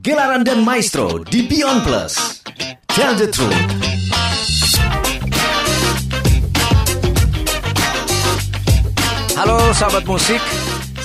Gelaran dan Maestro di Beyond Plus. Tell the truth. Halo sahabat musik,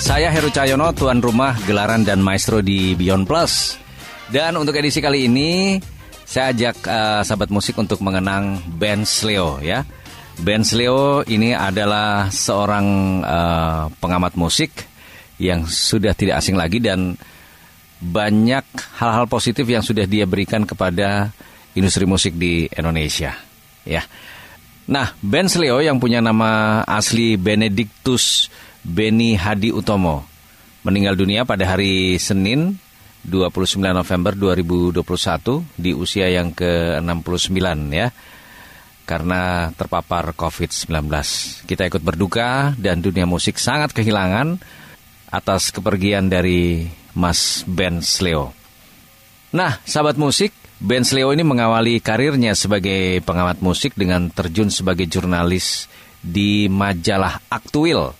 saya Heru Cahyono, tuan rumah gelaran dan maestro di Beyond Plus. Dan untuk edisi kali ini, saya ajak uh, sahabat musik untuk mengenang Ben Sleo ya. Ben Sleo ini adalah seorang uh, pengamat musik yang sudah tidak asing lagi dan banyak hal-hal positif yang sudah dia berikan kepada industri musik di Indonesia. Ya. Nah, Ben Sleo yang punya nama asli Benedictus Beni Hadi Utomo meninggal dunia pada hari Senin 29 November 2021 di usia yang ke-69 ya. Karena terpapar COVID-19. Kita ikut berduka dan dunia musik sangat kehilangan atas kepergian dari Mas Ben Sleo. Nah, sahabat musik, Ben Sleo ini mengawali karirnya sebagai pengamat musik dengan terjun sebagai jurnalis di majalah Aktuil.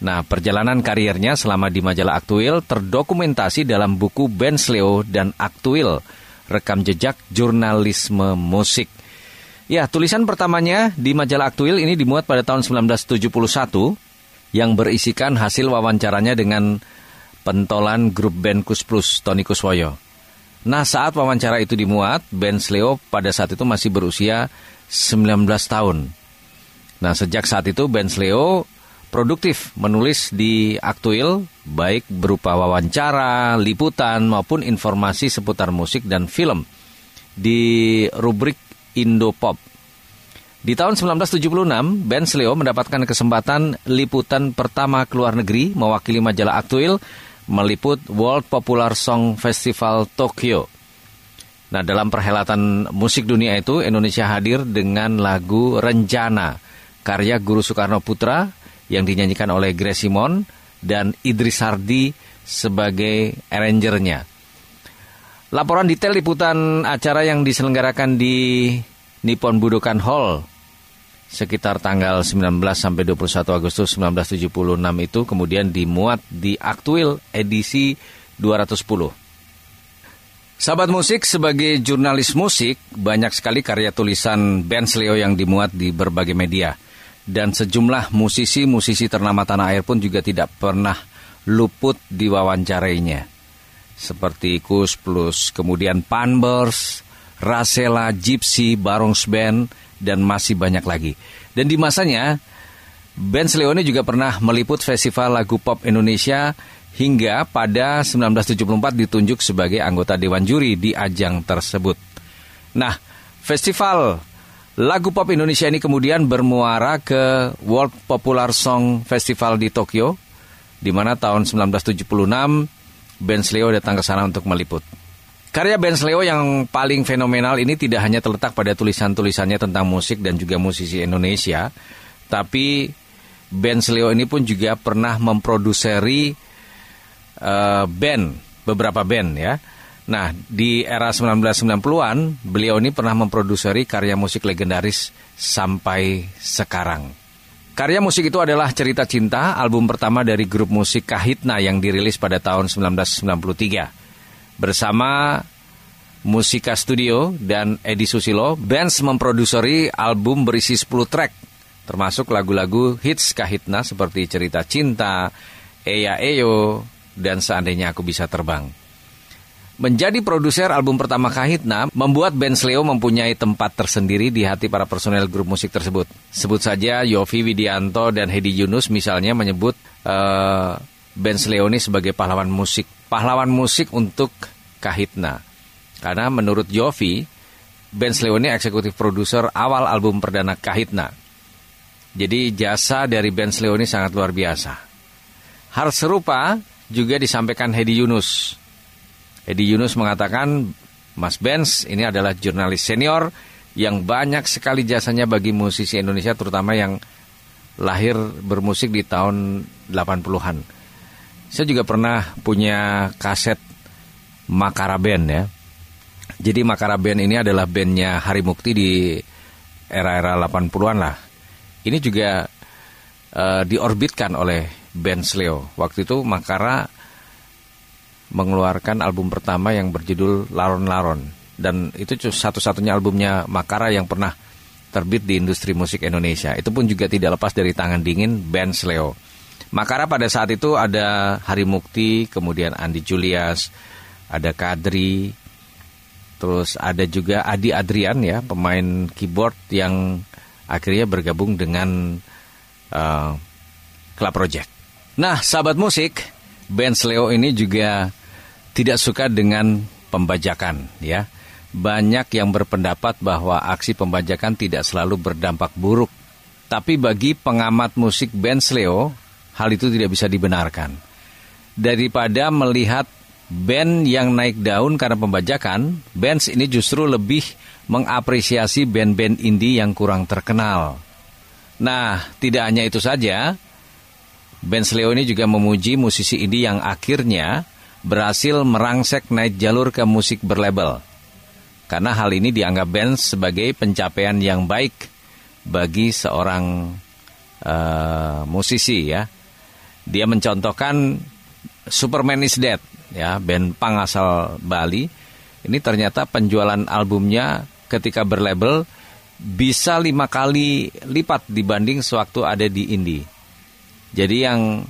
Nah, perjalanan karirnya selama di majalah Aktuil terdokumentasi dalam buku Ben Sleo dan Aktuil, rekam jejak jurnalisme musik. Ya, tulisan pertamanya di majalah Aktuil ini dimuat pada tahun 1971 yang berisikan hasil wawancaranya dengan pentolan grup band Kus Plus, Tony Kuswoyo. Nah, saat wawancara itu dimuat, Ben Sleo pada saat itu masih berusia 19 tahun. Nah, sejak saat itu Ben Sleo produktif menulis di Aktuil, baik berupa wawancara, liputan, maupun informasi seputar musik dan film di rubrik Indo Pop. Di tahun 1976, Ben Sleo mendapatkan kesempatan liputan pertama ke luar negeri mewakili majalah Aktuil meliput World Popular Song Festival Tokyo. Nah, dalam perhelatan musik dunia itu, Indonesia hadir dengan lagu Renjana, karya Guru Soekarno Putra yang dinyanyikan oleh Grace Simon dan Idris Sardi sebagai arrangernya. Laporan detail liputan acara yang diselenggarakan di Nippon Budokan Hall sekitar tanggal 19 sampai 21 Agustus 1976 itu kemudian dimuat di Aktuil edisi 210. Sahabat musik sebagai jurnalis musik banyak sekali karya tulisan Ben Sleo yang dimuat di berbagai media dan sejumlah musisi-musisi ternama tanah air pun juga tidak pernah luput diwawancarainya. Seperti Kus Plus, kemudian Panbers, Rasela, Gypsy, Barongs Band, dan masih banyak lagi. Dan di masanya, Ben Sleone juga pernah meliput Festival Lagu Pop Indonesia hingga pada 1974 ditunjuk sebagai anggota Dewan Juri di ajang tersebut. Nah, Festival Lagu Pop Indonesia ini kemudian bermuara ke World Popular Song Festival di Tokyo, di mana tahun 1976 Ben Sleo datang ke sana untuk meliput. Karya Ben Sleo yang paling fenomenal ini tidak hanya terletak pada tulisan-tulisannya tentang musik dan juga musisi Indonesia, tapi Ben Sleo ini pun juga pernah memproduseri uh, band, beberapa band ya. Nah, di era 1990-an, beliau ini pernah memproduseri karya musik legendaris sampai sekarang. Karya musik itu adalah Cerita Cinta, album pertama dari grup musik Kahitna yang dirilis pada tahun 1993 bersama Musika Studio dan Edi Susilo, Benz memproduseri album berisi 10 track, termasuk lagu-lagu hits Kahitna seperti Cerita Cinta, Eya Eyo, dan Seandainya Aku Bisa Terbang. Menjadi produser album pertama Kahitna membuat Ben Leo mempunyai tempat tersendiri di hati para personel grup musik tersebut. Sebut saja Yofi Widianto dan Hedi Yunus misalnya menyebut uh, Ben Leo ini sebagai pahlawan musik pahlawan musik untuk Kahitna. Karena menurut Yofi, Ben Sleoni eksekutif produser awal album perdana Kahitna. Jadi jasa dari Ben Sleoni sangat luar biasa. Hal serupa juga disampaikan Hedi Yunus. Hedi Yunus mengatakan, Mas Benz ini adalah jurnalis senior yang banyak sekali jasanya bagi musisi Indonesia terutama yang lahir bermusik di tahun 80-an. Saya juga pernah punya kaset Makara Band ya. Jadi Makara Band ini adalah bandnya Hari Mukti di era-era 80-an lah. Ini juga uh, diorbitkan oleh band Sleo. Waktu itu Makara mengeluarkan album pertama yang berjudul Laron Laron dan itu satu-satunya albumnya Makara yang pernah terbit di industri musik Indonesia. Itu pun juga tidak lepas dari tangan dingin band Sleo. Makara pada saat itu ada Hari Mukti, kemudian Andi Julius, ada Kadri, terus ada juga Adi Adrian ya, pemain keyboard yang akhirnya bergabung dengan uh, Club Project. Nah, sahabat musik, band Sleo ini juga tidak suka dengan pembajakan ya banyak yang berpendapat bahwa aksi pembajakan tidak selalu berdampak buruk. Tapi bagi pengamat musik band Sleo, hal itu tidak bisa dibenarkan. Daripada melihat band yang naik daun karena pembajakan, bands ini justru lebih mengapresiasi band-band indie yang kurang terkenal. Nah, tidak hanya itu saja, band Sleo ini juga memuji musisi indie yang akhirnya berhasil merangsek naik jalur ke musik berlabel karena hal ini dianggap band sebagai pencapaian yang baik bagi seorang uh, musisi ya. Dia mencontohkan Superman is Dead ya, band pang asal Bali. Ini ternyata penjualan albumnya ketika berlabel bisa lima kali lipat dibanding sewaktu ada di indie. Jadi yang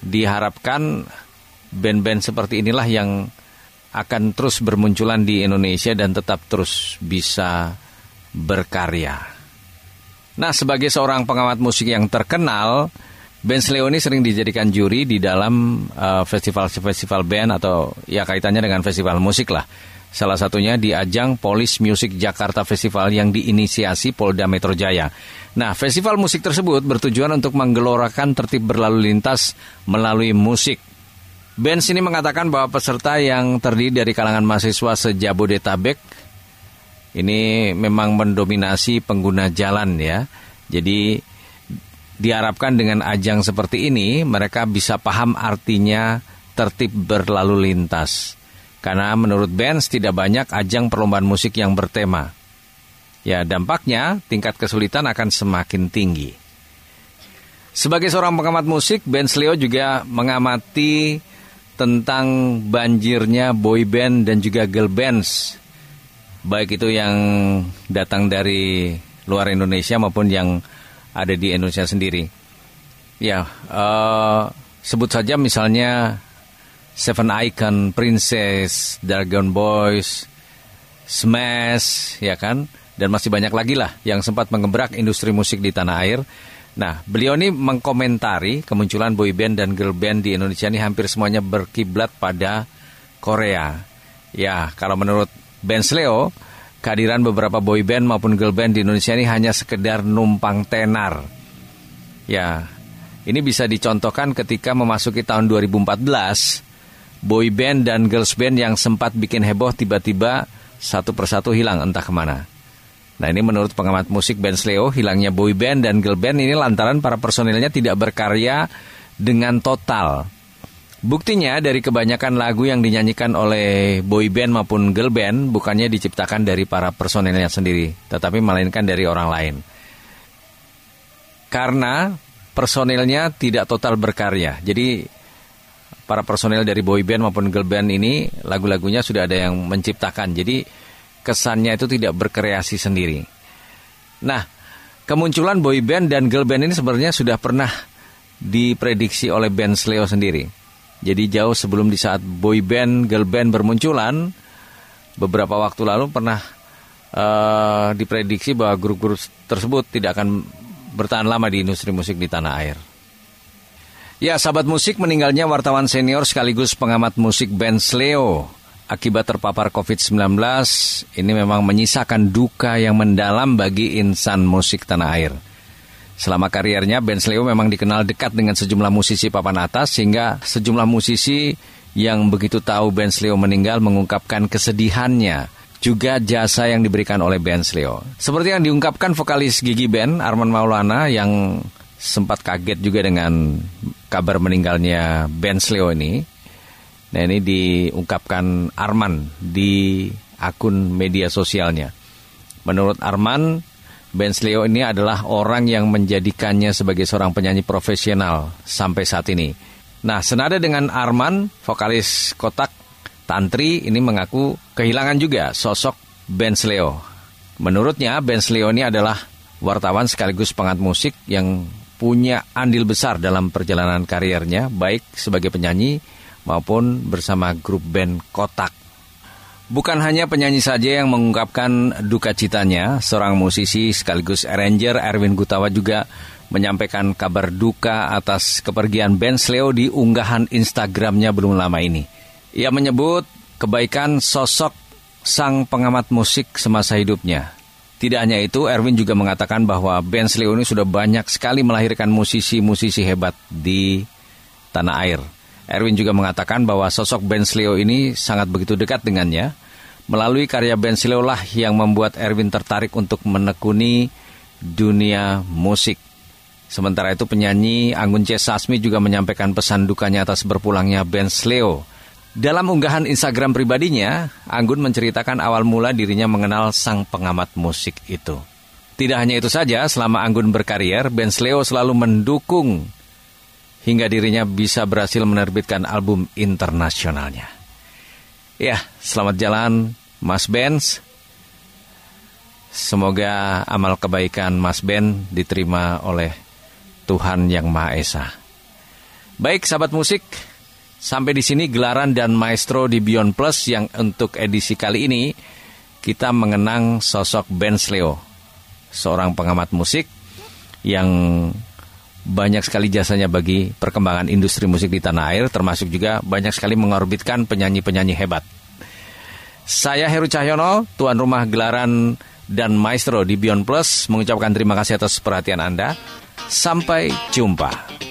diharapkan band-band seperti inilah yang akan terus bermunculan di Indonesia dan tetap terus bisa berkarya. Nah, sebagai seorang pengamat musik yang terkenal, Ben Leoni sering dijadikan juri di dalam uh, festival-festival band atau ya kaitannya dengan festival musik lah. Salah satunya di ajang Polis Music Jakarta Festival yang diinisiasi Polda Metro Jaya. Nah, festival musik tersebut bertujuan untuk menggelorakan tertib berlalu lintas melalui musik. Benz ini mengatakan bahwa peserta yang terdiri dari kalangan mahasiswa sejabodetabek ini memang mendominasi pengguna jalan ya. Jadi diharapkan dengan ajang seperti ini mereka bisa paham artinya tertib berlalu lintas. Karena menurut Benz tidak banyak ajang perlombaan musik yang bertema. Ya dampaknya tingkat kesulitan akan semakin tinggi. Sebagai seorang pengamat musik, Benz Leo juga mengamati tentang banjirnya boy band dan juga girl bands baik itu yang datang dari luar Indonesia maupun yang ada di Indonesia sendiri. Ya, uh, sebut saja misalnya Seven Icon, Princess, Dragon Boys, Smash, ya kan, dan masih banyak lagi lah yang sempat mengebrak industri musik di tanah air. Nah, beliau ini mengkomentari kemunculan boy band dan girl band di Indonesia ini hampir semuanya berkiblat pada Korea. Ya, kalau menurut Ben Sleo, kehadiran beberapa boy band maupun girl band di Indonesia ini hanya sekedar numpang tenar. Ya, ini bisa dicontohkan ketika memasuki tahun 2014, boy band dan girls band yang sempat bikin heboh tiba-tiba satu persatu hilang entah ke mana. Nah ini menurut pengamat musik Ben Sleo, hilangnya boy band dan girl band ini lantaran para personilnya tidak berkarya dengan total. Buktinya dari kebanyakan lagu yang dinyanyikan oleh boy band maupun girl band bukannya diciptakan dari para personilnya sendiri, tetapi melainkan dari orang lain. Karena personilnya tidak total berkarya. Jadi para personil dari boy band maupun girl band ini lagu-lagunya sudah ada yang menciptakan. Jadi kesannya itu tidak berkreasi sendiri. Nah, kemunculan boy band dan girl band ini sebenarnya sudah pernah diprediksi oleh band Sleo sendiri. Jadi jauh sebelum di saat boy band, girl band bermunculan, beberapa waktu lalu pernah uh, diprediksi bahwa grup-grup tersebut tidak akan bertahan lama di industri musik di tanah air. Ya, sahabat musik meninggalnya wartawan senior sekaligus pengamat musik band Sleo akibat terpapar COVID-19 ini memang menyisakan duka yang mendalam bagi insan musik tanah air. Selama karirnya, Ben Sleo memang dikenal dekat dengan sejumlah musisi papan atas sehingga sejumlah musisi yang begitu tahu Ben Sleo meninggal mengungkapkan kesedihannya juga jasa yang diberikan oleh Ben Sleo. Seperti yang diungkapkan vokalis Gigi Ben Arman Maulana yang sempat kaget juga dengan kabar meninggalnya Ben Sleo ini. Nah ini diungkapkan Arman di akun media sosialnya. Menurut Arman, Ben Sleo ini adalah orang yang menjadikannya sebagai seorang penyanyi profesional sampai saat ini. Nah, senada dengan Arman, vokalis Kotak Tantri ini mengaku kehilangan juga sosok Ben Sleo. Menurutnya, Ben Sleo ini adalah wartawan sekaligus pengat musik yang punya andil besar dalam perjalanan karirnya, baik sebagai penyanyi maupun bersama grup band Kotak. Bukan hanya penyanyi saja yang mengungkapkan duka citanya, seorang musisi sekaligus arranger Erwin Gutawa juga menyampaikan kabar duka atas kepergian Ben Sleo di unggahan Instagramnya belum lama ini. Ia menyebut kebaikan sosok sang pengamat musik semasa hidupnya. Tidak hanya itu, Erwin juga mengatakan bahwa Ben Sleo ini sudah banyak sekali melahirkan musisi-musisi hebat di tanah air. Erwin juga mengatakan bahwa sosok Ben Sleo ini sangat begitu dekat dengannya. Melalui karya Ben Sleo lah yang membuat Erwin tertarik untuk menekuni dunia musik. Sementara itu penyanyi Anggun C. Sasmi juga menyampaikan pesan dukanya atas berpulangnya Ben Sleo. Dalam unggahan Instagram pribadinya, Anggun menceritakan awal mula dirinya mengenal sang pengamat musik itu. Tidak hanya itu saja, selama Anggun berkarier, Ben Sleo selalu mendukung hingga dirinya bisa berhasil menerbitkan album internasionalnya. Ya, selamat jalan Mas Benz. Semoga amal kebaikan Mas Ben diterima oleh Tuhan Yang Maha Esa. Baik, sahabat musik, sampai di sini gelaran dan maestro di Beyond Plus yang untuk edisi kali ini kita mengenang sosok Ben Sleo, seorang pengamat musik yang banyak sekali jasanya bagi perkembangan industri musik di tanah air, termasuk juga banyak sekali mengorbitkan penyanyi-penyanyi hebat. Saya Heru Cahyono, tuan rumah gelaran dan maestro di Beyond Plus, mengucapkan terima kasih atas perhatian Anda. Sampai jumpa.